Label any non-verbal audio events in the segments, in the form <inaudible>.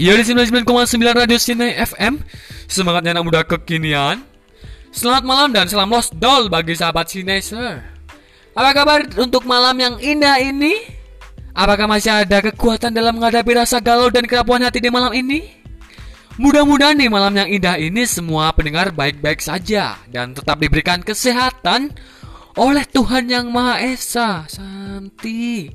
Ya di 99,9 Radio Sine FM Semangatnya anak muda kekinian. Selamat malam dan salam lost doll bagi sahabat Sineser Apa kabar untuk malam yang indah ini? Apakah masih ada kekuatan dalam menghadapi rasa galau dan kerapuhan hati di malam ini? Mudah-mudahan di malam yang indah ini semua pendengar baik-baik saja Dan tetap diberikan kesehatan oleh Tuhan Yang Maha Esa. Santi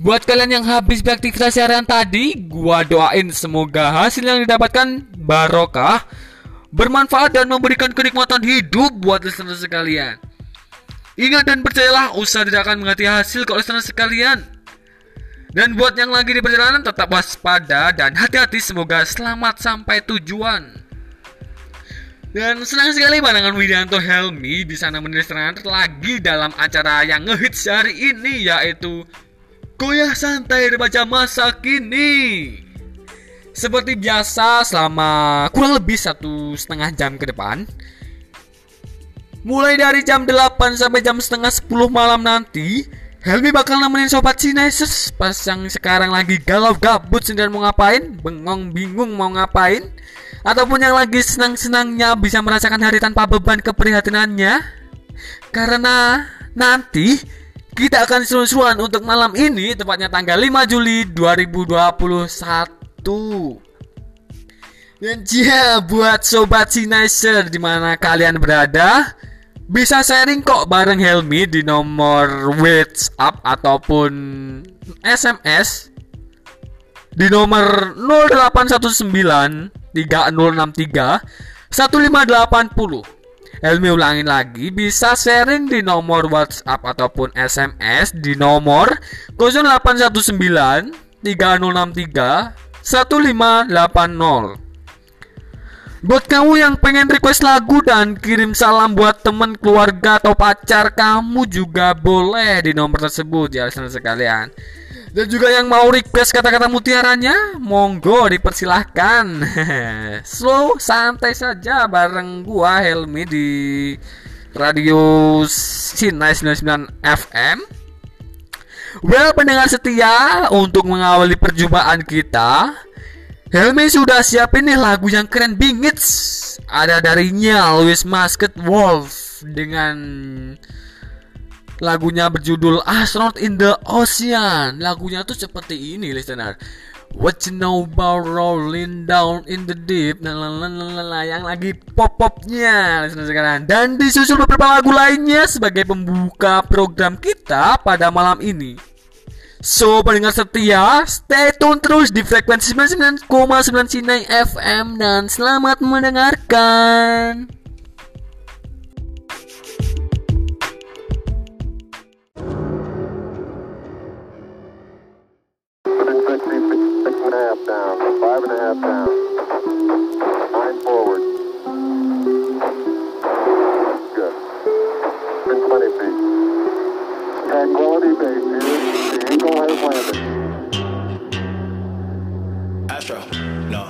Buat kalian yang habis beraktivitas harian tadi, gua doain semoga hasil yang didapatkan barokah, bermanfaat dan memberikan kenikmatan hidup buat listener sekalian. Ingat dan percayalah, usaha tidak akan mengganti hasil ke listener sekalian. Dan buat yang lagi di perjalanan tetap waspada dan hati-hati semoga selamat sampai tujuan. Dan senang sekali barengan Widianto Helmi di sana menulis lagi dalam acara yang ngehits hari ini yaitu Goyah santai remaja masa kini. Seperti biasa selama kurang lebih satu setengah jam ke depan Mulai dari jam 8 sampai jam setengah 10 malam nanti Helmi bakal nemenin Sobat Sinesis Pas yang sekarang lagi galau gabut sendirian mau ngapain Bengong bingung mau ngapain Ataupun yang lagi senang-senangnya bisa merasakan hari tanpa beban keprihatinannya. Karena nanti kita akan seru-seruan untuk malam ini tepatnya tanggal 5 Juli 2021. Dan ya buat sobat Sinizer di mana kalian berada bisa sharing kok bareng Helmi di nomor WhatsApp ataupun SMS di nomor 0819 3063 1580 Helmi ulangin lagi bisa sharing di nomor WhatsApp ataupun SMS di nomor 0819 3063 1580. Buat kamu yang pengen request lagu dan kirim salam buat temen keluarga atau pacar kamu juga boleh di nomor tersebut ya sekalian. Dan juga yang mau request kata-kata mutiaranya, monggo dipersilahkan. <laughs> Slow, santai saja bareng gua Helmi di Radio Sinai 99 FM. Well, pendengar setia untuk mengawali perjumpaan kita, Helmi sudah siapin nih lagu yang keren bingit. Ada darinya Louis Musket Wolf dengan Lagunya berjudul Astronaut in the Ocean. Lagunya tuh seperti ini, listener. What you know about rolling down in the deep nah, Yang lagi pop-popnya listener sekarang Dan disusul beberapa lagu lainnya Sebagai pembuka program kita pada malam ini So pendengar setia Stay tune terus di frekuensi 99,9 Sinai FM Dan selamat mendengarkan Five and a half down. Nine forward. Good. In 20 feet. Tranquility Base here. The Eagle has landed. Astro. No.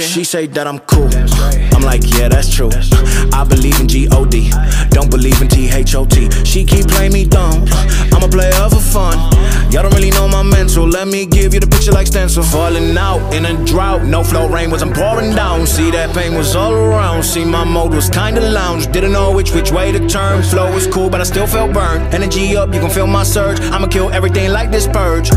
She say that I'm cool, I'm like, yeah, that's true. I believe in G-O-D don't believe in T-H-O-T She keep playing me dumb. I'm a player for fun. Y'all don't really know my mental. Let me give you the picture like stencil. Falling out in a drought. No flow rain wasn't pouring down. See that pain was all around. See my mode was kinda lounge. Didn't know which which way to turn. Flow was cool but I still felt burned. Energy up, you can feel my surge. I'ma kill everything like this purge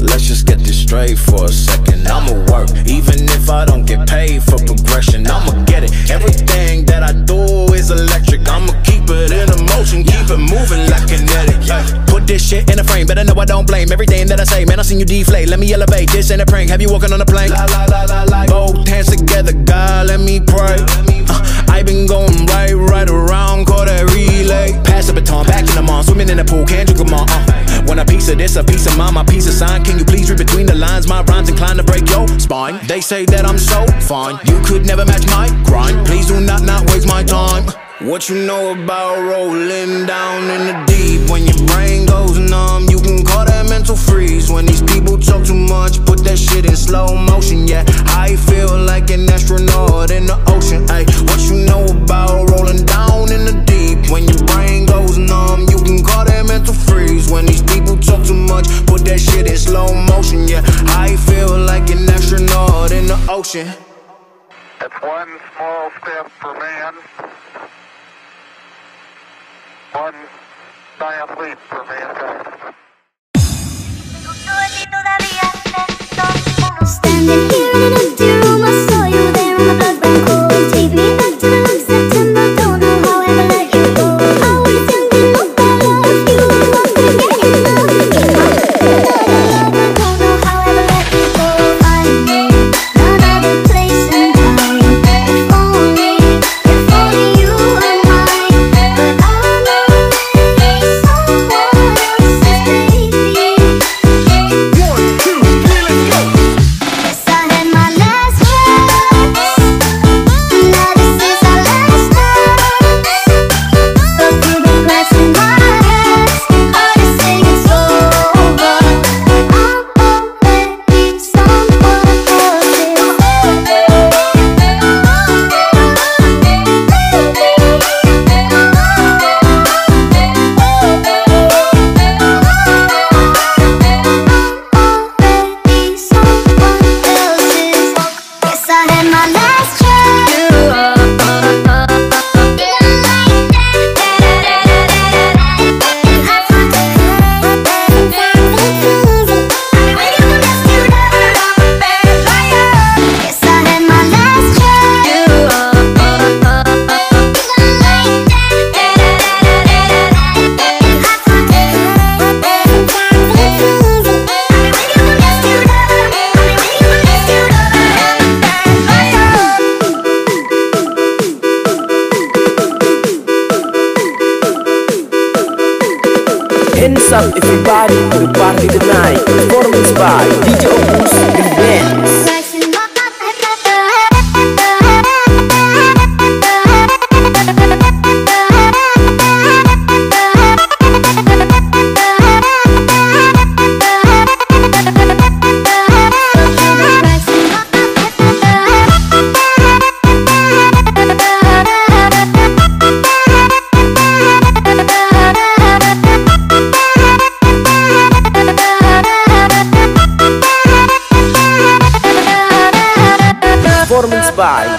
Let's just get this straight for a second. I'ma work, even if I don't get paid for progression. I'ma get it. Everything that I do is electric. I'ma keep it in a motion, keep it moving like kinetic. Yeah. Put this shit in a frame, better know I don't blame everything that I say. Man, I seen you deflate. Let me elevate. This ain't a prank. Have you walking on a la. Both hands together, God, let me pray. Uh, I been going right, right around, call that relay. Pass the baton, back in the mall, swimming in the pool, can't drink them all. Uh, when a piece of this, a piece of mine, my piece of sign. Can you please read between the lines? My rhymes inclined to break your spine. They say that I'm so fine, you could never match my grind. Please do not not waste my time. What you know about rolling down in the deep? When your brain goes numb, you can call that mental freeze. When these people talk too much, put that shit in slow motion. Yeah, I feel like an astronaut in the ocean. Ay, what you know about rolling down in the deep? When your brain goes numb, you can call that mental freeze. When these people talk too much, put that shit in slow motion. Yeah, I feel like an astronaut in the ocean. It's one small step for man, one giant leap for mankind. Standing here in an empty I saw you there me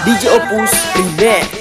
DJ Opus and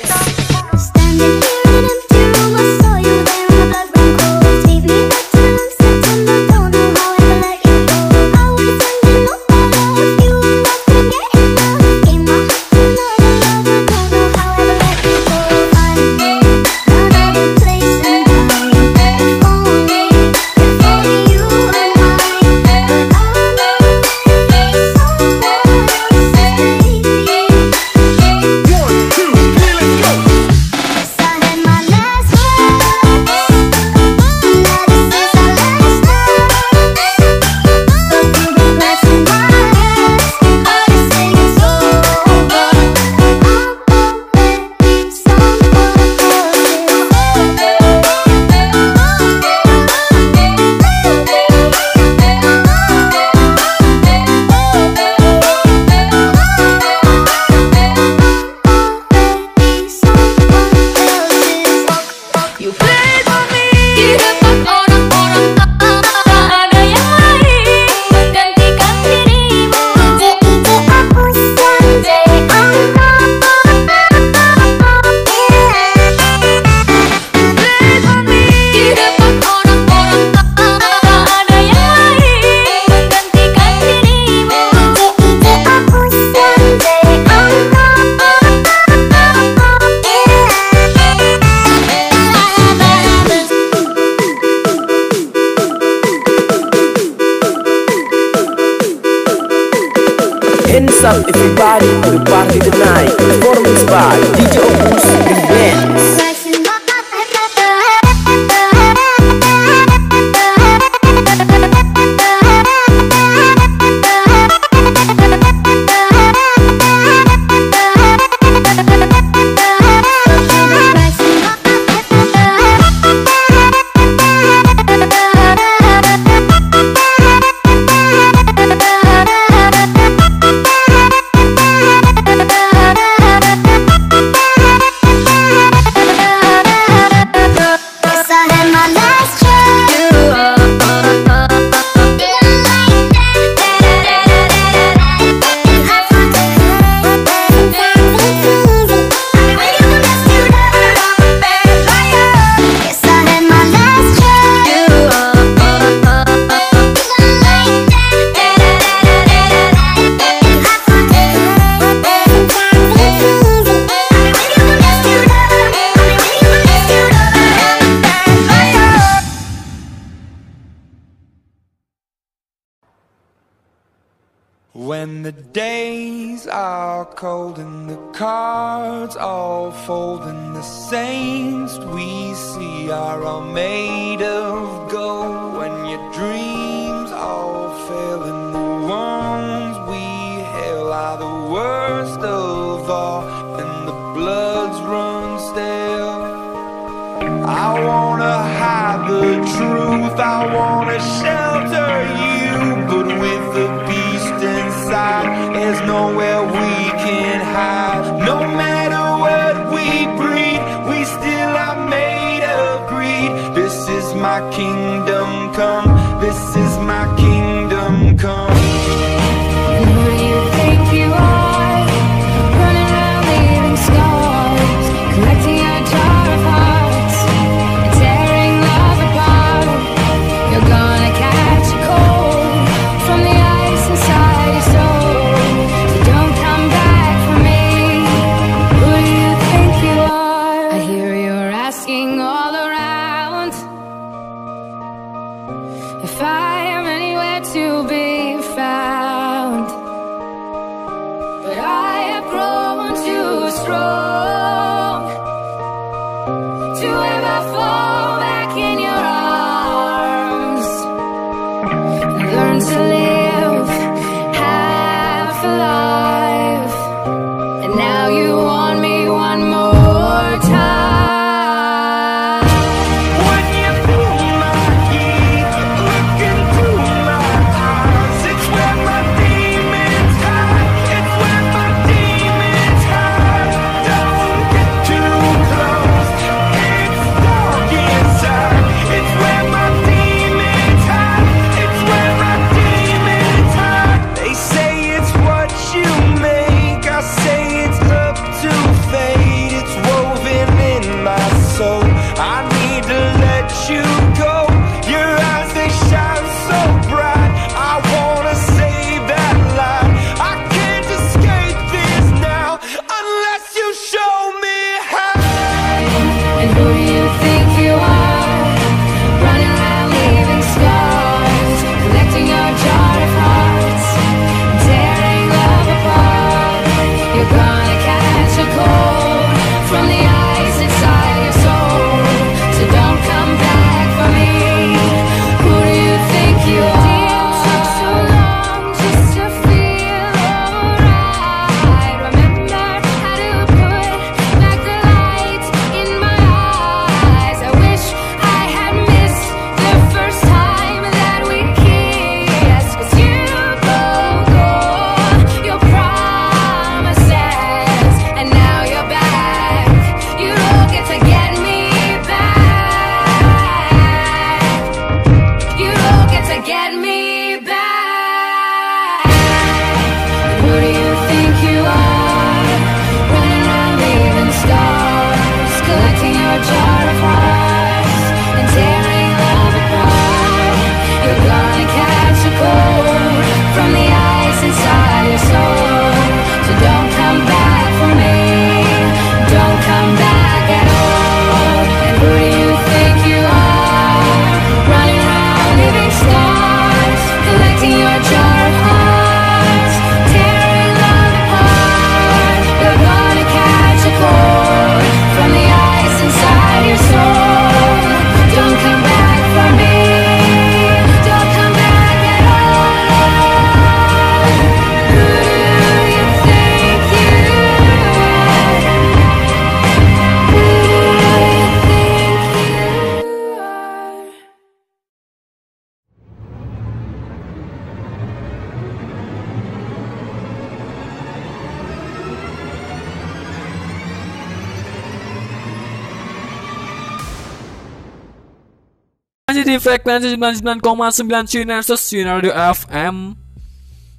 frekuensi 99,9 Sinarsus Sinario FM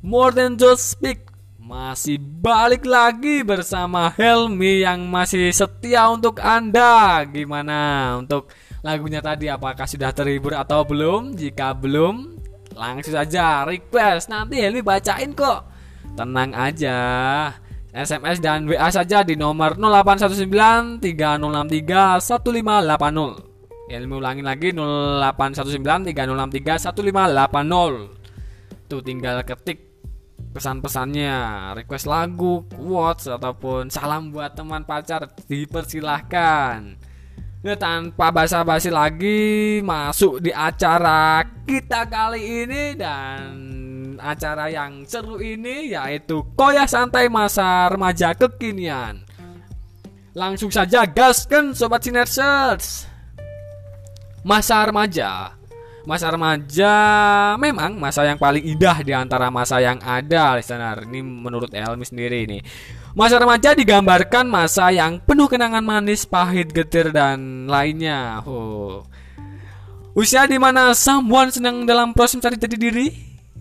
More than just speak masih balik lagi bersama Helmi yang masih setia untuk Anda. Gimana untuk lagunya tadi apakah sudah terhibur atau belum? Jika belum, langsung saja request. Nanti Helmi bacain kok. Tenang aja. SMS dan WA saja di nomor 0819 3063 1580. Ilmu ulangin lagi 0819-3063-1580 Tuh tinggal ketik pesan-pesannya, request lagu, quotes ataupun salam buat teman pacar dipersilahkan. Ya, tanpa basa-basi lagi masuk di acara kita kali ini dan acara yang seru ini yaitu Koya Santai Masa Remaja Kekinian. Langsung saja gaskan sobat Sinersers. Masa remaja Masa remaja memang masa yang paling indah di antara masa yang ada, listener. Ini menurut Elmi sendiri nih. Masa remaja digambarkan masa yang penuh kenangan manis, pahit, getir dan lainnya. Oh. Usia di mana someone sedang dalam proses mencari jati diri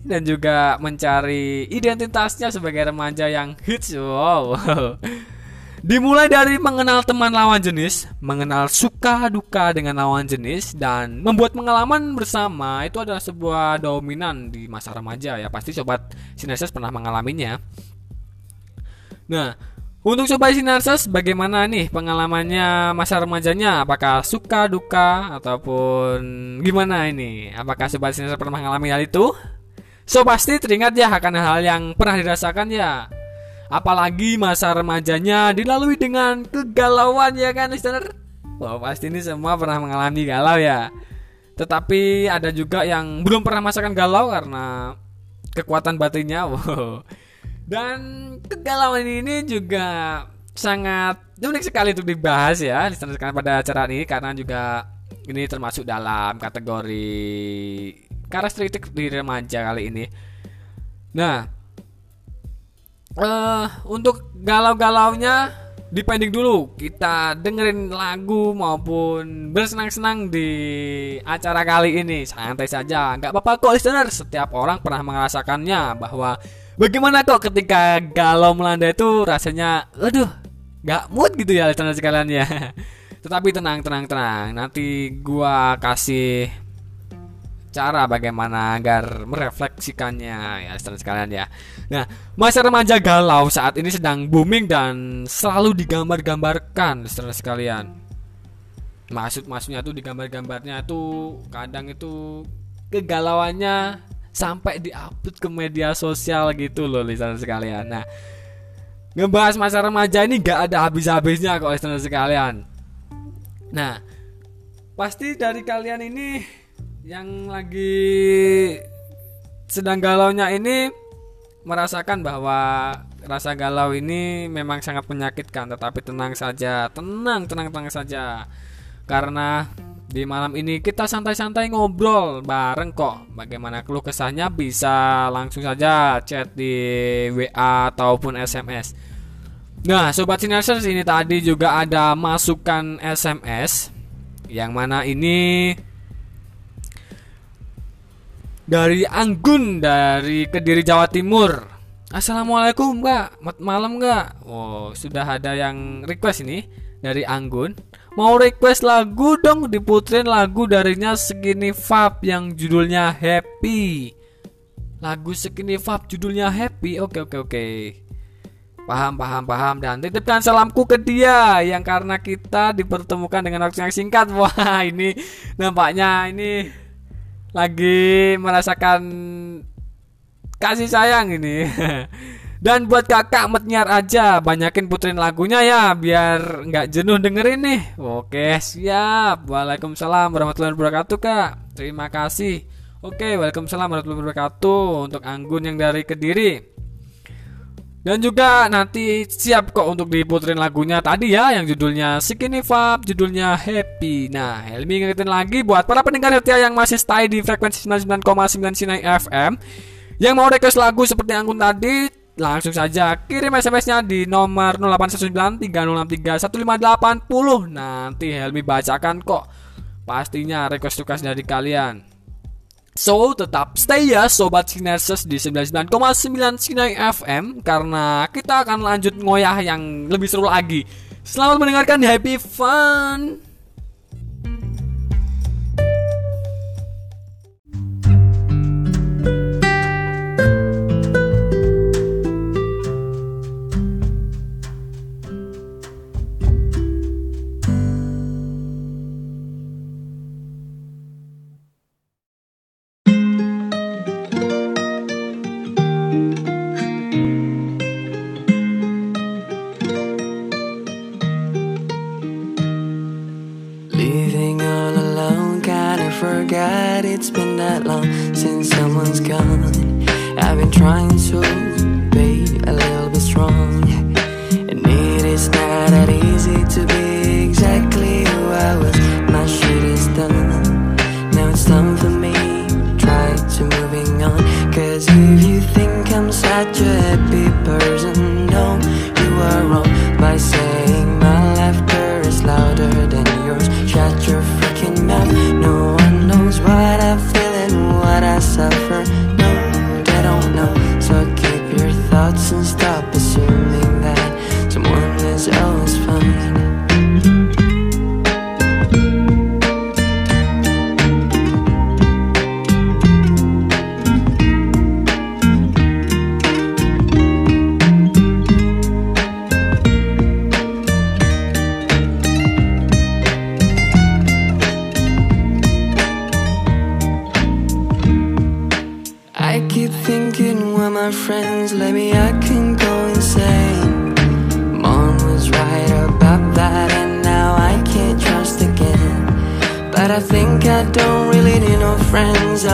dan juga mencari identitasnya sebagai remaja yang hits. Wow. <laughs> Dimulai dari mengenal teman lawan jenis, mengenal suka duka dengan lawan jenis, dan membuat pengalaman bersama itu adalah sebuah dominan di masa remaja ya. Pasti sobat Sinarses pernah mengalaminya. Nah, untuk sobat Sinarses bagaimana nih pengalamannya masa remajanya? Apakah suka duka ataupun gimana ini? Apakah sobat Sinarses pernah mengalami hal itu? So pasti teringat ya akan hal yang pernah dirasakan ya. Apalagi masa remajanya dilalui dengan kegalauan ya kan listener Wah pasti ini semua pernah mengalami galau ya. Tetapi ada juga yang belum pernah merasakan galau karena kekuatan batinnya <laughs> wow. Dan kegalauan ini juga sangat unik sekali untuk dibahas ya listener sekalian pada acara ini. Karena juga ini termasuk dalam kategori karakteristik di remaja kali ini. Nah eh untuk galau-galaunya dipending dulu. Kita dengerin lagu maupun bersenang-senang di acara kali ini. Santai saja nggak apa-apa kok listener. Setiap orang pernah merasakannya bahwa bagaimana kok ketika galau melanda itu rasanya aduh nggak mood gitu ya listener sekalian ya. <laughs> Tetapi tenang tenang tenang. Nanti gua kasih cara bagaimana agar merefleksikannya ya listener sekalian ya. Nah, masa remaja galau saat ini sedang booming dan selalu digambar-gambarkan listener sekalian. Maksud maksudnya tuh digambar-gambarnya tuh kadang itu kegalauannya sampai diupload ke media sosial gitu loh listener sekalian. Nah, ngebahas masa remaja ini gak ada habis-habisnya kok listener sekalian. Nah, pasti dari kalian ini yang lagi sedang galaunya ini merasakan bahwa rasa galau ini memang sangat menyakitkan tetapi tenang saja. Tenang tenang tenang saja. Karena di malam ini kita santai-santai ngobrol bareng kok. Bagaimana keluh kesahnya bisa langsung saja chat di WA ataupun SMS Nah Sobat Sinersers ini tadi juga ada masukan SMS Yang mana ini dari Anggun dari Kediri Jawa Timur. Assalamualaikum Mbak, Mat- malam nggak? Oh sudah ada yang request ini dari Anggun. Mau request lagu dong diputerin lagu darinya Skinny Fab yang judulnya Happy. Lagu Skinny Fab judulnya Happy. Oke oke oke. Paham paham paham dan titipkan salamku ke dia yang karena kita dipertemukan dengan waktu yang singkat. <laughs> Wah ini nampaknya ini lagi merasakan kasih sayang ini. <laughs> Dan buat kakak Metnyar aja banyakin puterin lagunya ya biar nggak jenuh dengerin nih. Oke siap. Waalaikumsalam warahmatullahi wabarakatuh kak. Terima kasih. Oke, waalaikumsalam warahmatullahi wabarakatuh untuk Anggun yang dari Kediri. Dan juga nanti siap kok untuk diputerin lagunya tadi ya yang judulnya Skinny Fab, judulnya Happy. Nah, Helmi ngingetin lagi buat para pendengar setia yang masih stay di frekuensi 99,9 Sinai FM yang mau request lagu seperti Anggun tadi langsung saja kirim SMS-nya di nomor 081930631580. Nanti Helmi bacakan kok. Pastinya request request dari kalian. So, tetap stay ya Sobat Sinerses di 99,9 Sinai FM Karena kita akan lanjut ngoyah yang lebih seru lagi. Selamat mendengarkan Happy Fun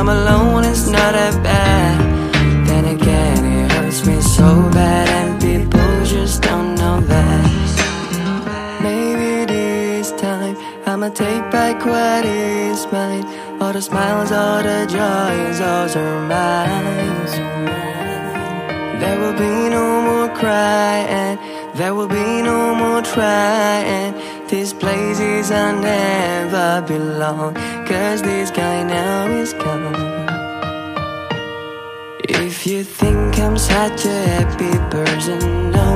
I'm alone, it's not that bad. Then again, it hurts me so bad, and people just don't know that. Maybe this time I'ma take back what is mine. All the smiles, all the joys, all are mine. There will be no more crying, there will be no more trying. This place is I never belong. Cause this guy now is gone. If you think I'm such a happy person No,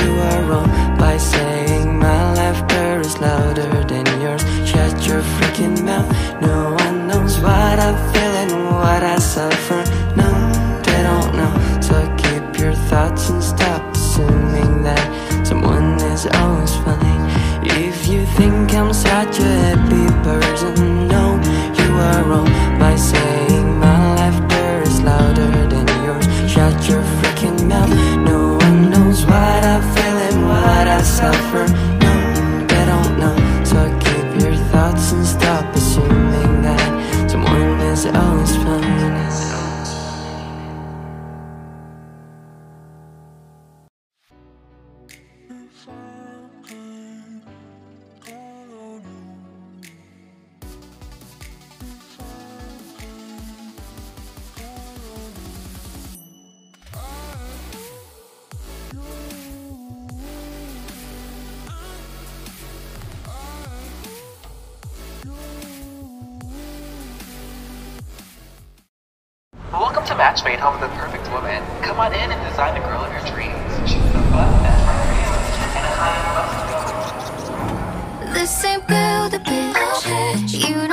you are wrong. By saying my laughter is louder than yours Shut your freaking mouth. No one knows what I feel and what I suffer. No, they don't know. So keep your thoughts and stop assuming that Someone is always fine If you think I'm such a happy Welcome to Matchmade, home of the perfect woman. Come on in and design the girl of your dreams. She's the bus that's right for you, and I must go. This ain't build a bitch. You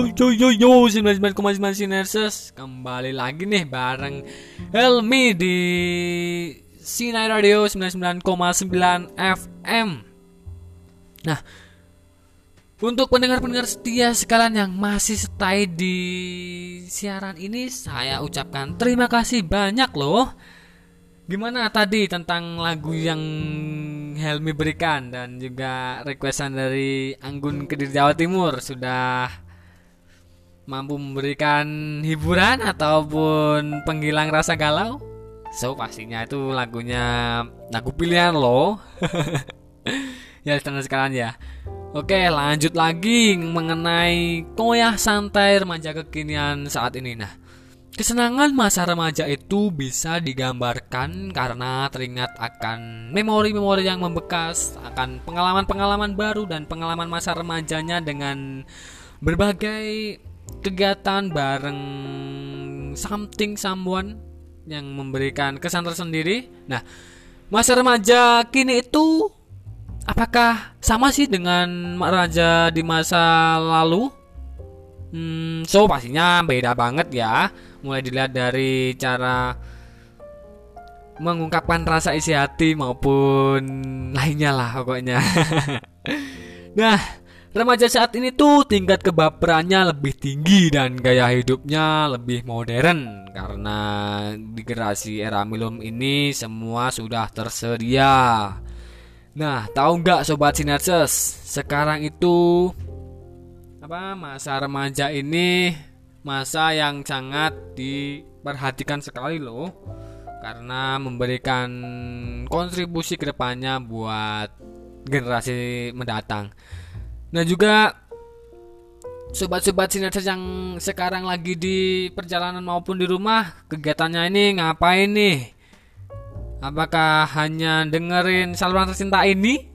Yo yo yo yo yo Sinerses Kembali lagi nih bareng Helmi di Sinai Radio 99,9 FM Nah Untuk pendengar-pendengar setia sekalian yang masih stay di siaran ini Saya ucapkan terima kasih banyak loh Gimana tadi tentang lagu yang Helmi berikan dan juga requestan dari Anggun Kediri Jawa Timur sudah mampu memberikan hiburan ataupun penghilang rasa galau. So pastinya itu lagunya lagu pilihan loh. <laughs> ya standar sekarang ya. Oke lanjut lagi mengenai koyah santai remaja kekinian saat ini. Nah Kesenangan masa remaja itu bisa digambarkan karena teringat akan memori-memori yang membekas, akan pengalaman-pengalaman baru dan pengalaman masa remajanya dengan berbagai kegiatan bareng something someone yang memberikan kesan tersendiri. Nah, masa remaja kini itu apakah sama sih dengan remaja di masa lalu? Hmm, so pastinya beda banget ya. Mulai dilihat dari cara mengungkapkan rasa isi hati maupun lainnya lah pokoknya. <laughs> nah, remaja saat ini tuh tingkat kebaperannya lebih tinggi dan gaya hidupnya lebih modern karena di generasi era milenium ini semua sudah tersedia. Nah, tahu nggak sobat sinerses? Sekarang itu apa masa remaja ini masa yang sangat diperhatikan sekali loh karena memberikan kontribusi ke depannya buat generasi mendatang. Nah juga sobat-sobat sinersis yang sekarang lagi di perjalanan maupun di rumah kegiatannya ini ngapain nih? Apakah hanya dengerin saluran tercinta ini?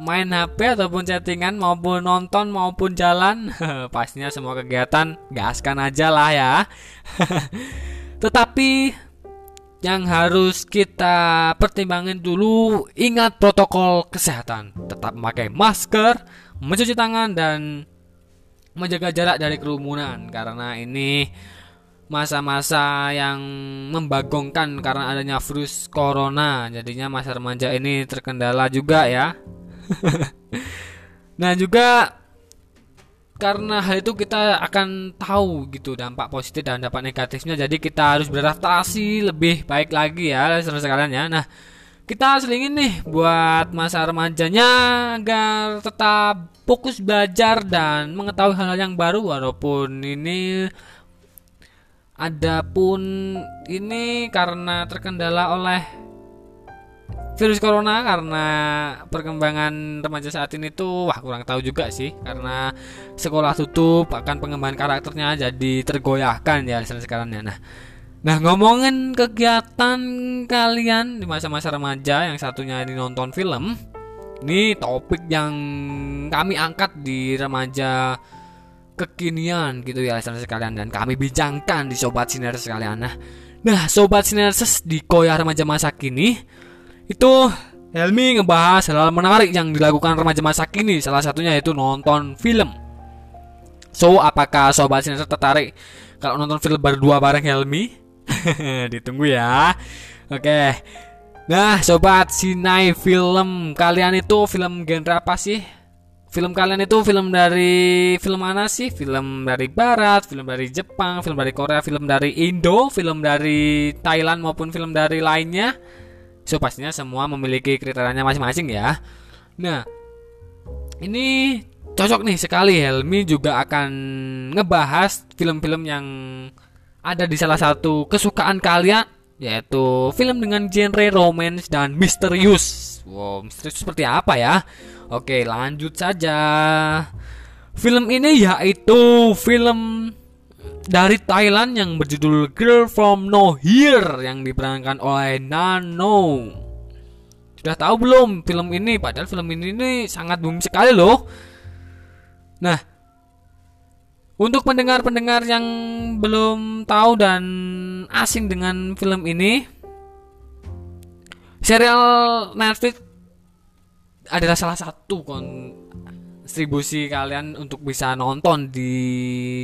Main HP ataupun chattingan maupun nonton maupun jalan <laughs> Pastinya semua kegiatan gaskan aja lah ya <laughs> Tetapi yang harus kita pertimbangin dulu ingat protokol kesehatan tetap memakai masker mencuci tangan dan menjaga jarak dari kerumunan. Karena ini masa-masa yang membagongkan karena adanya virus corona. Jadinya masa remaja ini terkendala juga ya. <laughs> Nah juga karena hal itu kita akan tahu gitu dampak positif dan dampak negatifnya. Jadi kita harus beradaptasi lebih baik lagi ya sekalian ya. Nah kita selingin nih buat masa remajanya agar tetap fokus belajar dan mengetahui hal-hal yang baru walaupun ini adapun ini karena terkendala oleh virus corona karena perkembangan remaja saat ini tuh wah kurang tahu juga sih karena sekolah tutup akan pengembangan karakternya jadi tergoyahkan ya sekarang ya. Nah nah ngomongin kegiatan kalian di masa-masa remaja yang satunya ini nonton film ini topik yang kami angkat di remaja kekinian gitu ya saudara sekalian dan kami bincangkan di sobat sinar sekalian. Nah nah sobat sinar di koya remaja masa kini itu Helmi ngebahas hal-hal menarik yang dilakukan remaja masa kini salah satunya yaitu nonton film. So apakah sobat sinar tertarik kalau nonton film berdua bareng Helmi <laughs> ditunggu ya oke nah sobat sinai film kalian itu film genre apa sih film kalian itu film dari film mana sih? Film dari Barat, film dari Jepang, film dari Korea, film dari Indo, film dari Thailand maupun film dari lainnya. So pastinya semua memiliki kriterianya masing-masing ya. Nah, ini cocok nih sekali Helmi juga akan ngebahas film-film yang ada di salah satu kesukaan kalian yaitu film dengan genre romance dan misterius. Wow, misterius seperti apa ya? Oke, lanjut saja. Film ini yaitu film dari Thailand yang berjudul Girl From Nowhere yang diperankan oleh Nano. Sudah tahu belum film ini? Padahal film ini, ini sangat booming sekali loh. Nah, untuk pendengar-pendengar yang belum tahu dan asing dengan film ini, serial Netflix adalah salah satu kontribusi kalian untuk bisa nonton di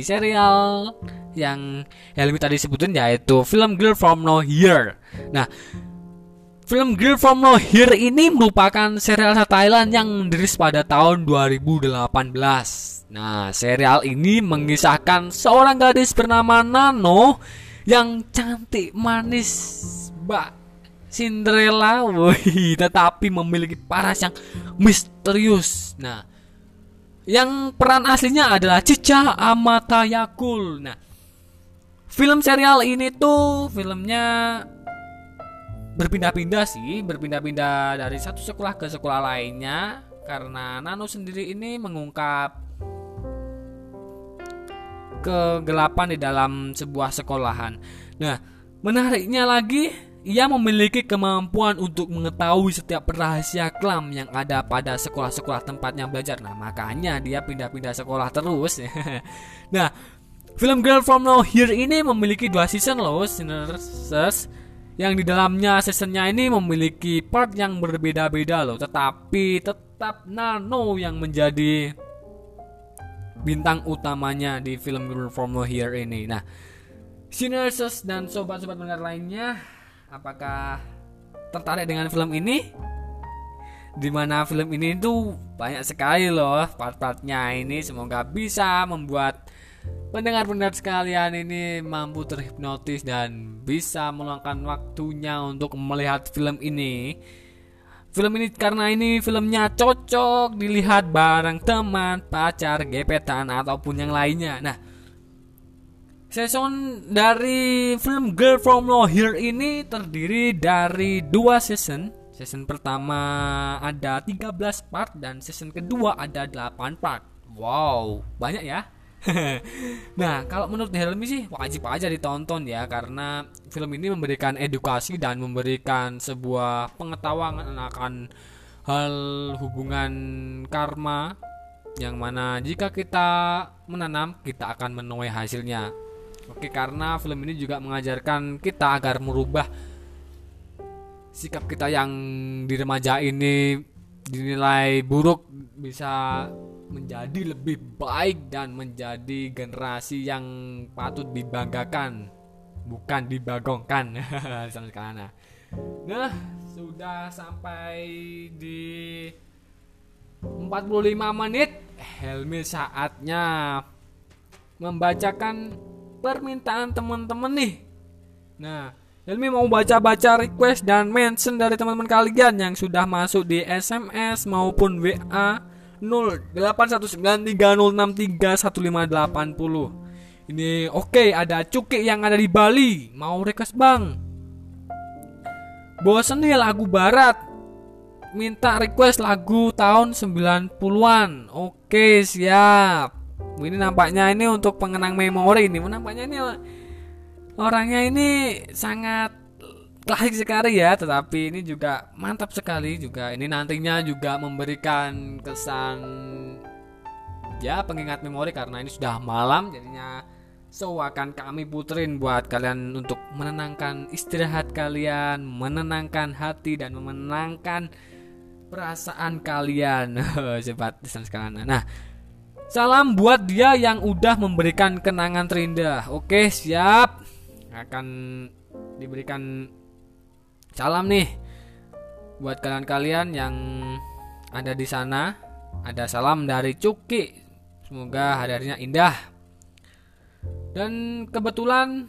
serial yang Helmi tadi sebutin yaitu film Girl From Nowhere. Nah, film Girl From Nowhere ini merupakan serial Thailand yang dirilis pada tahun 2018. Nah, serial ini mengisahkan seorang gadis bernama Nano yang cantik, manis, mbak Cinderella, woi, <laughs> tetapi memiliki paras yang misterius. Nah, yang peran aslinya adalah Cica Amatayakul. Nah, film serial ini tuh filmnya berpindah-pindah sih, berpindah-pindah dari satu sekolah ke sekolah lainnya karena Nano sendiri ini mengungkap kegelapan di dalam sebuah sekolahan. Nah, menariknya lagi ia memiliki kemampuan untuk mengetahui setiap rahasia kelam yang ada pada sekolah-sekolah tempatnya belajar. Nah, makanya dia pindah-pindah sekolah terus. <laughs> nah, film Girl From Nowhere ini memiliki dua season loh, sinners. yang di dalamnya seasonnya ini memiliki part yang berbeda-beda loh tetapi tetap Nano yang menjadi bintang utamanya di film From Here ini. Nah Sinerses dan sobat-sobat pendengar lainnya apakah tertarik dengan film ini? Di mana film ini tuh banyak sekali loh part-partnya ini. Semoga bisa membuat pendengar-pendengar sekalian ini mampu terhipnotis dan bisa meluangkan waktunya untuk melihat film ini film ini karena ini filmnya cocok dilihat bareng teman pacar gepetan ataupun yang lainnya nah Season dari film Girl From Here ini terdiri dari dua season. Season pertama ada 13 part dan season kedua ada 8 part. Wow, banyak ya. Nah, kalau menurut Helmi sih wajib aja ditonton ya karena film ini memberikan edukasi dan memberikan sebuah pengetahuan akan hal hubungan karma yang mana jika kita menanam kita akan menuai hasilnya. Oke, karena film ini juga mengajarkan kita agar merubah sikap kita yang di remaja ini dinilai buruk bisa menjadi lebih baik dan menjadi generasi yang patut dibanggakan bukan dibagongkan <laughs> sama sekali. Nah, sudah sampai di 45 menit Helmi saatnya membacakan permintaan teman-teman nih. Nah, Helmi mau baca-baca request dan mention dari teman-teman kalian yang sudah masuk di SMS maupun WA 081930631580. Ini oke, okay, ada Cuki yang ada di Bali, mau request Bang. Bosen nih lagu barat. Minta request lagu tahun 90-an. Oke, siap. Ini nampaknya ini untuk pengenang memori ini. Nampaknya ini orangnya ini sangat klasik sekali ya, tetapi ini juga mantap sekali juga. Ini nantinya juga memberikan kesan ya pengingat memori karena ini sudah malam jadinya so akan kami puterin buat kalian untuk menenangkan istirahat kalian, menenangkan hati dan menenangkan perasaan kalian. <laughs> Sobat sekalian. Nah, Salam buat dia yang udah memberikan kenangan terindah. Oke, siap. Akan diberikan salam nih buat kalian-kalian yang ada di sana. Ada salam dari Cuki. Semoga hari-harinya indah. Dan kebetulan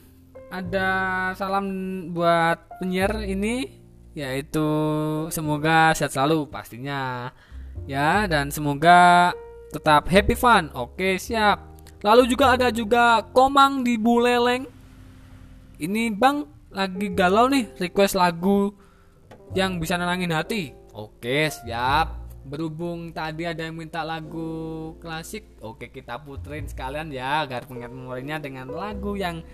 ada salam buat penyiar ini yaitu semoga sehat selalu pastinya. Ya, dan semoga tetap happy fun. Oke, siap. Lalu juga ada juga Komang di Buleleng. Ini Bang lagi galau nih request lagu yang bisa nenangin hati. Oke, siap. Berhubung tadi ada yang minta lagu klasik, oke kita puterin sekalian ya agar pengingat memorinya dengan lagu yang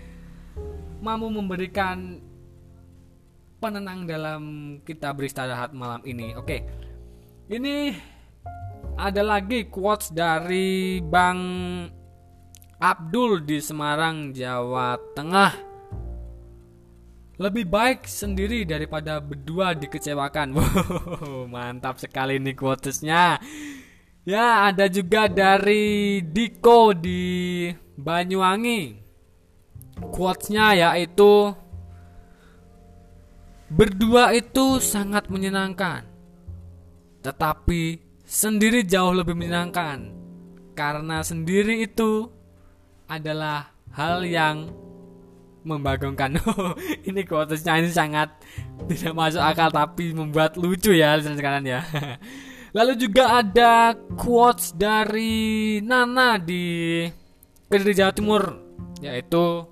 mampu memberikan penenang dalam kita beristirahat malam ini. Oke. Ini ada lagi quotes dari Bang Abdul di Semarang, Jawa Tengah. Lebih baik sendiri daripada berdua dikecewakan. <laughs> Mantap sekali nih quotesnya. Ya, ada juga dari Diko di Banyuwangi. Quotesnya yaitu Berdua itu sangat menyenangkan. Tetapi sendiri jauh lebih menyenangkan karena sendiri itu adalah hal yang membagongkan. <laughs> ini quotesnya ini sangat tidak masuk akal tapi membuat lucu ya sekarang ya. <laughs> Lalu juga ada quotes dari Nana di Kediri Jawa Timur yaitu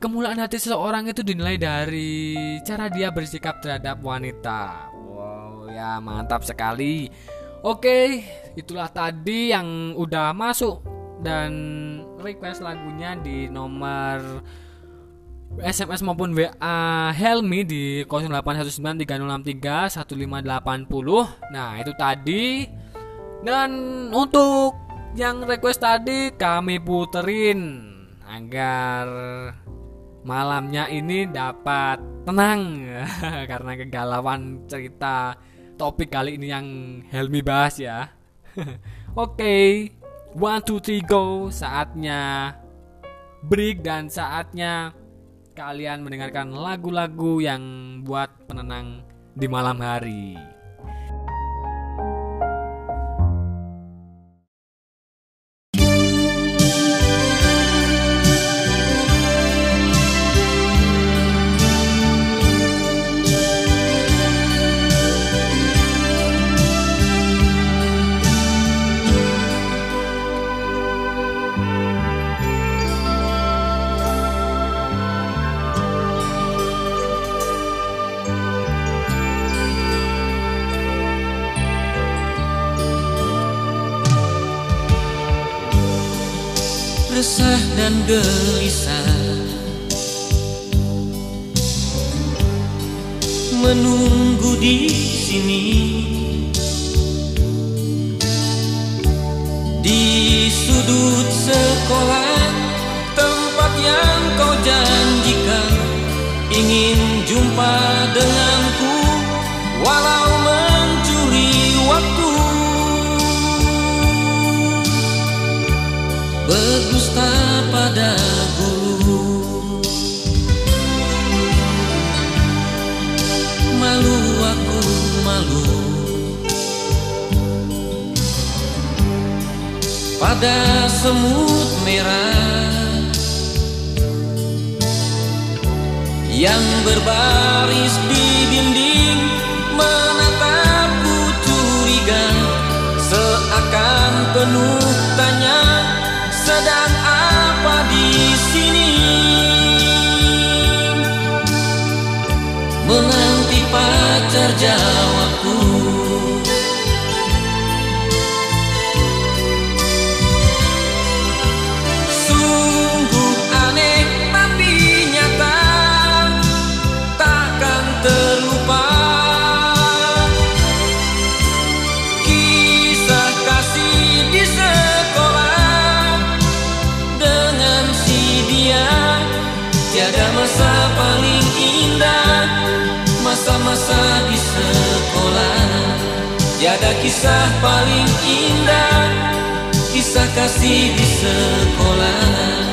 kemuliaan hati seseorang itu dinilai dari cara dia bersikap terhadap wanita ya mantap sekali Oke itulah tadi yang udah masuk dan request lagunya di nomor SMS maupun WA Helmi di 081930631580 Nah itu tadi. Dan untuk yang request tadi kami puterin Agar malamnya ini dapat tenang. <laughs> Karena kegalauan cerita topik kali ini yang Helmi bahas ya. <laughs> Oke, one two three go, saatnya break dan saatnya kalian mendengarkan lagu-lagu yang buat penenang di malam hari. Resah dan gelisah. Menunggu di sini. Di sudut sekolah tempat yang kau janjikan ingin jumpa denganku walau berdusta pada guru Malu aku malu. Pada semut merah Yang berbaris di dinding Menatapku curiga Seakan penuh sedang apa di sini? Menanti pacar jawabku. Kisah paling indah Kisah kasih di sekolah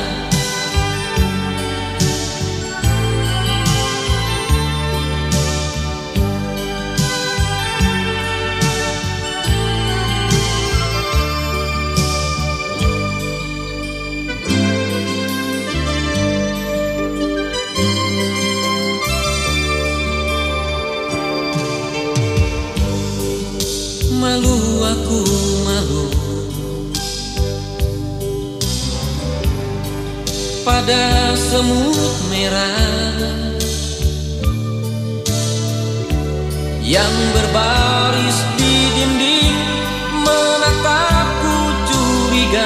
Pada semut merah Yang berbaris di dinding Menatapku curiga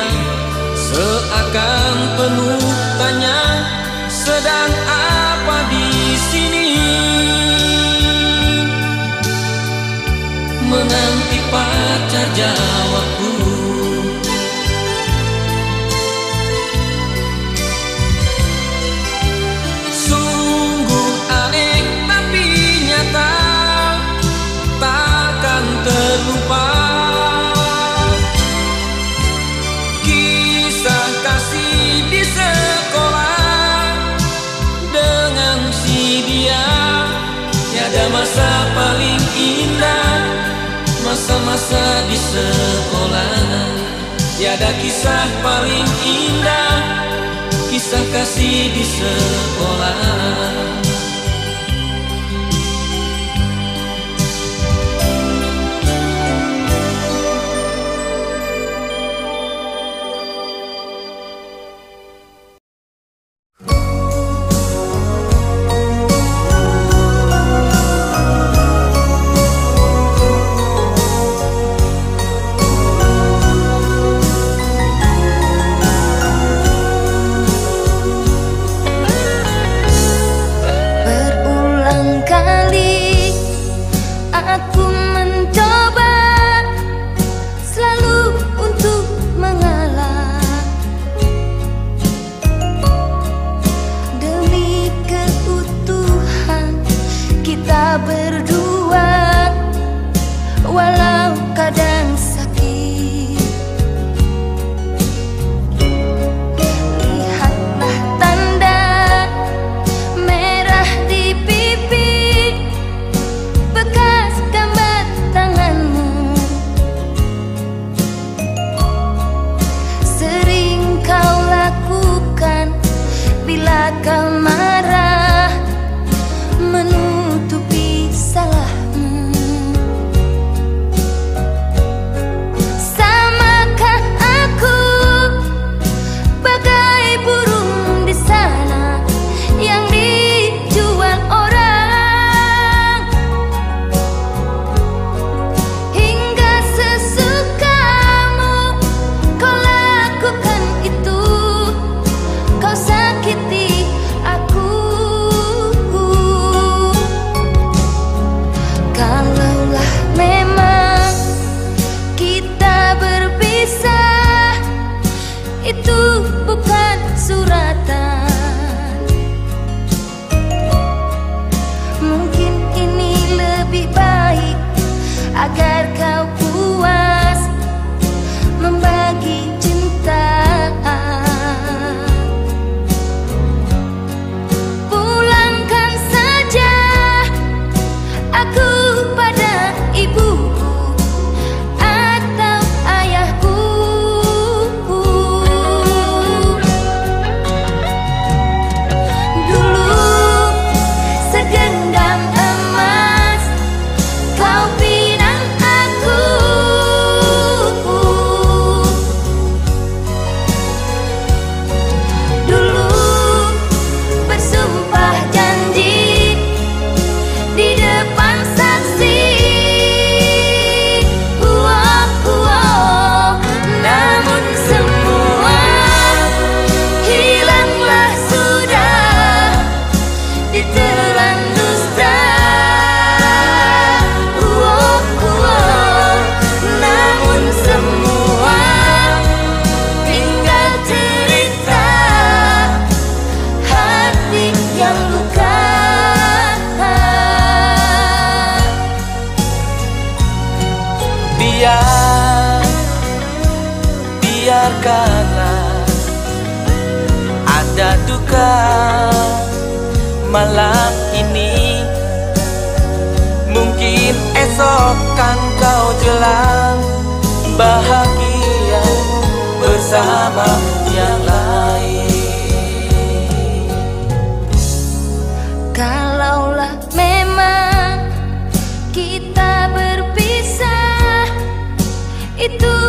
Seakan penuh tanya Sedang apa di sini? Menanti pacar jawabku masa paling indah Masa-masa di sekolah. Tiada kisah paling indah Kisah kasih di sekolah Kalaulah memang kita berpisah Itu Akan kau jelang bahagia bersama yang lain? Kalaulah memang kita berpisah Itu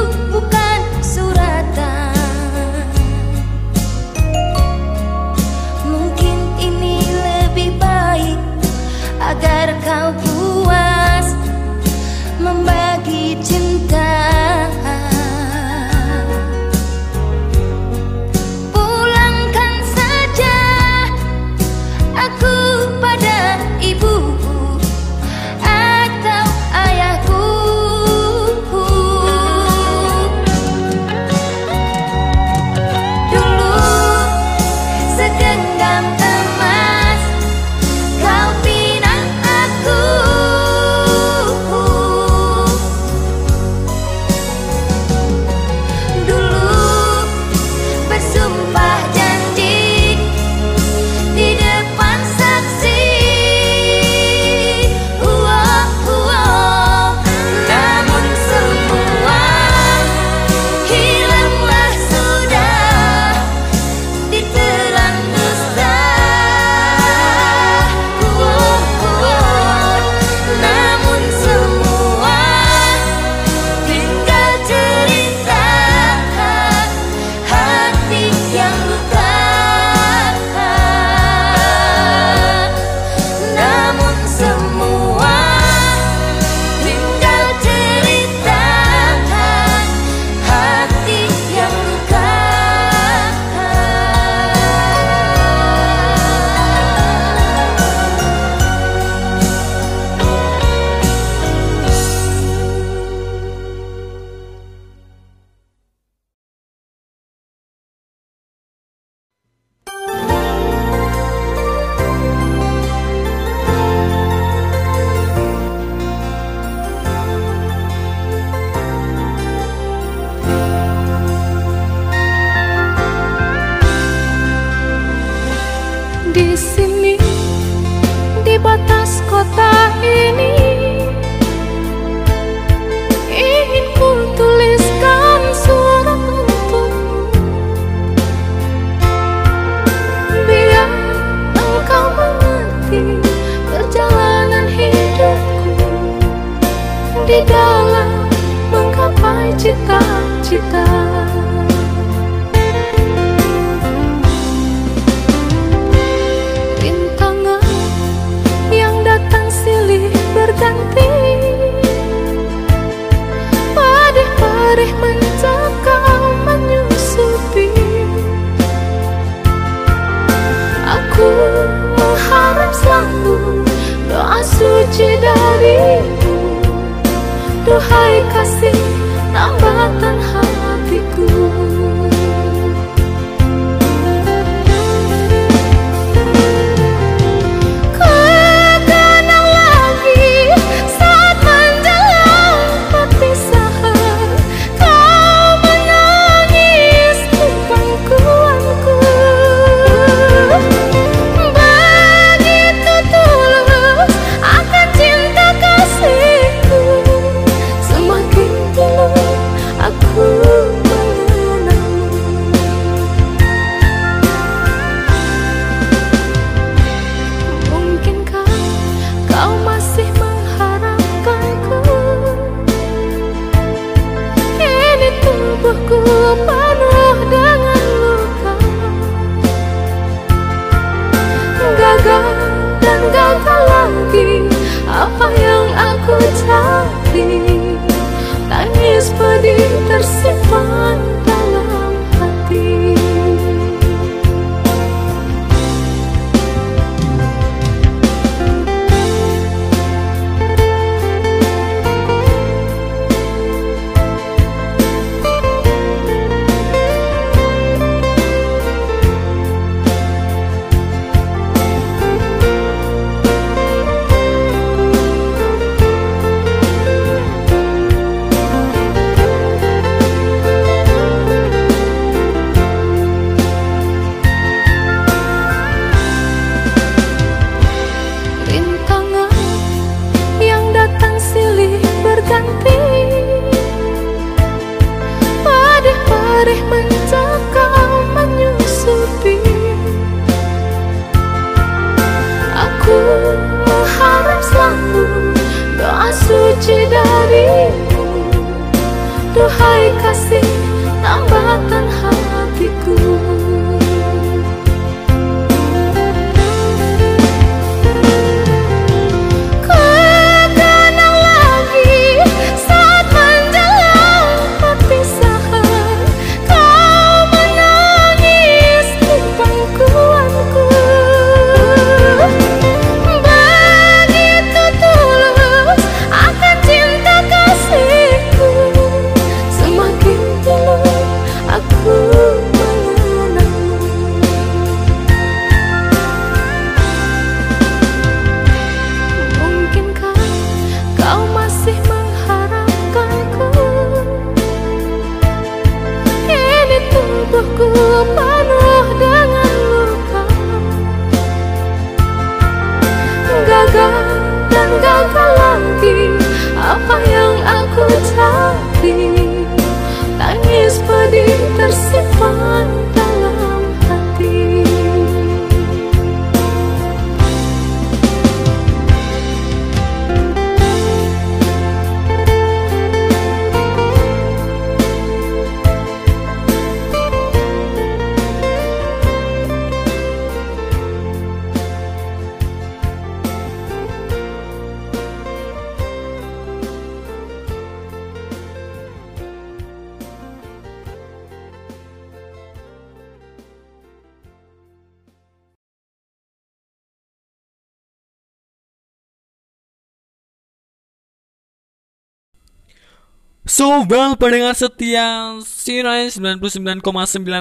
So well pendengar setia Sinai 99,9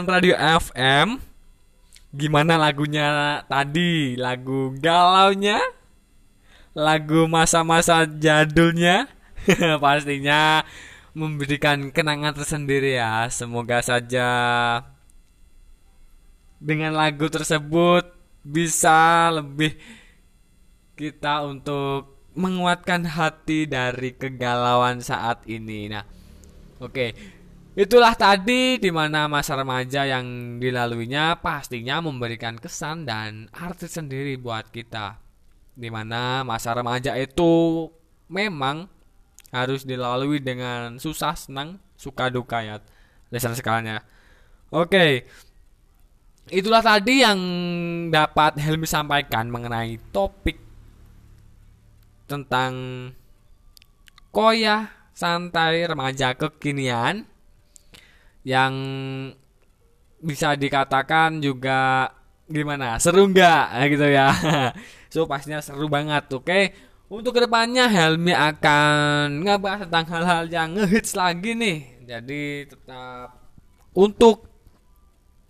Radio FM Gimana lagunya tadi? Lagu galaunya? Lagu masa-masa jadulnya? <laughs> Pastinya memberikan kenangan tersendiri ya Semoga saja dengan lagu tersebut bisa lebih kita untuk menguatkan hati dari kegalauan saat ini. Nah, oke. Itulah tadi di mana masa remaja yang dilaluinya pastinya memberikan kesan dan arti sendiri buat kita. Di mana masa remaja itu memang harus dilalui dengan susah, senang, suka duka ya. Lisan sekalian ya. Oke. Itulah tadi yang dapat Helmi sampaikan mengenai topik tentang koyah santai remaja kekinian yang bisa dikatakan juga gimana seru nggak? <laughs> Gitu ya. So pastinya seru banget oke? Untuk ke depannya Helmi akan ngebahas tentang hal-hal yang ngehits lagi nih. Jadi tetap untuk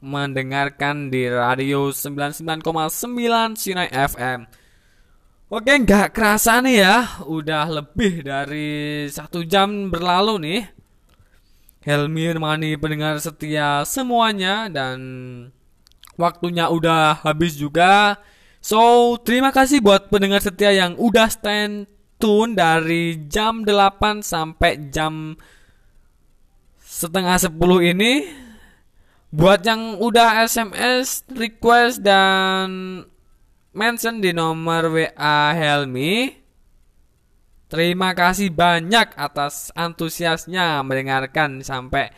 mendengarkan di radio 99,9 Sinai FM Oke, nggak kerasa nih ya, udah lebih dari satu jam berlalu nih. Helmi menemani pendengar setia semuanya dan waktunya udah habis juga. So, terima kasih buat pendengar setia yang udah stand tune dari jam 8 sampai jam setengah 10 ini. Buat yang udah SMS, request dan mention di nomor WA Helmi. Terima kasih banyak atas antusiasnya mendengarkan sampai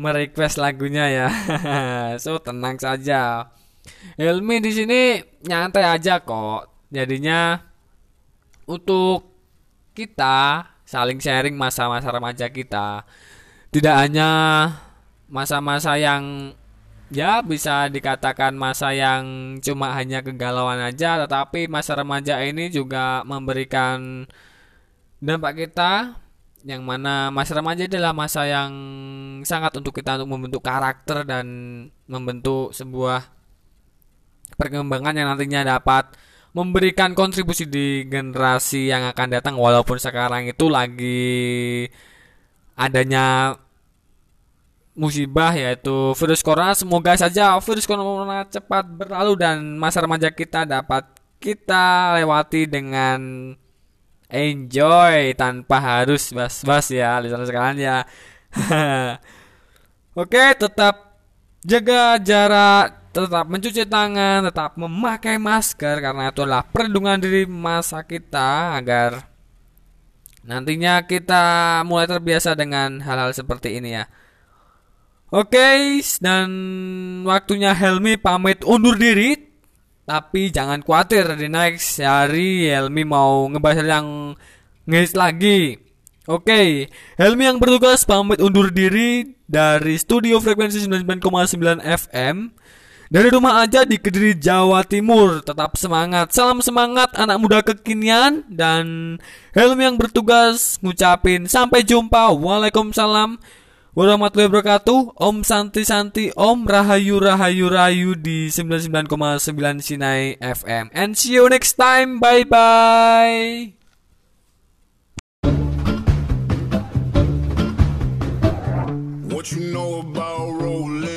merequest lagunya ya. <laughs> so tenang saja. Helmi di sini nyantai aja kok. Jadinya untuk kita saling sharing masa-masa remaja kita. Tidak hanya masa-masa yang ya bisa dikatakan masa yang cuma hanya kegalauan aja tetapi masa remaja ini juga memberikan dampak kita yang mana masa remaja adalah masa yang sangat untuk kita untuk membentuk karakter dan membentuk sebuah perkembangan yang nantinya dapat memberikan kontribusi di generasi yang akan datang walaupun sekarang itu lagi adanya musibah yaitu virus corona. Semoga saja virus corona cepat berlalu dan masa remaja kita dapat kita lewati dengan enjoy tanpa harus bas-bas ya, lisan sekalian ya. <laughs> Oke, tetap jaga jarak, tetap mencuci tangan, tetap memakai masker karena itu adalah perlindungan diri masa kita agar nantinya kita mulai terbiasa dengan hal-hal seperti ini ya. Oke, okay, dan waktunya Helmi pamit undur diri. Tapi jangan khawatir di next hari Helmi mau ngebahas yang ngis lagi. Oke, okay, Helmi yang bertugas pamit undur diri dari studio frekuensi 99,9 FM. Dari rumah aja di Kediri, Jawa Timur. Tetap semangat. Salam semangat anak muda kekinian dan Helmi yang bertugas ngucapin sampai jumpa. Waalaikumsalam warahmatullahi wabarakatuh. Om Santi Santi, Om Rahayu Rahayu Rahayu di 99,9 Sinai FM. And see you next time. Bye bye. What you know about rolling?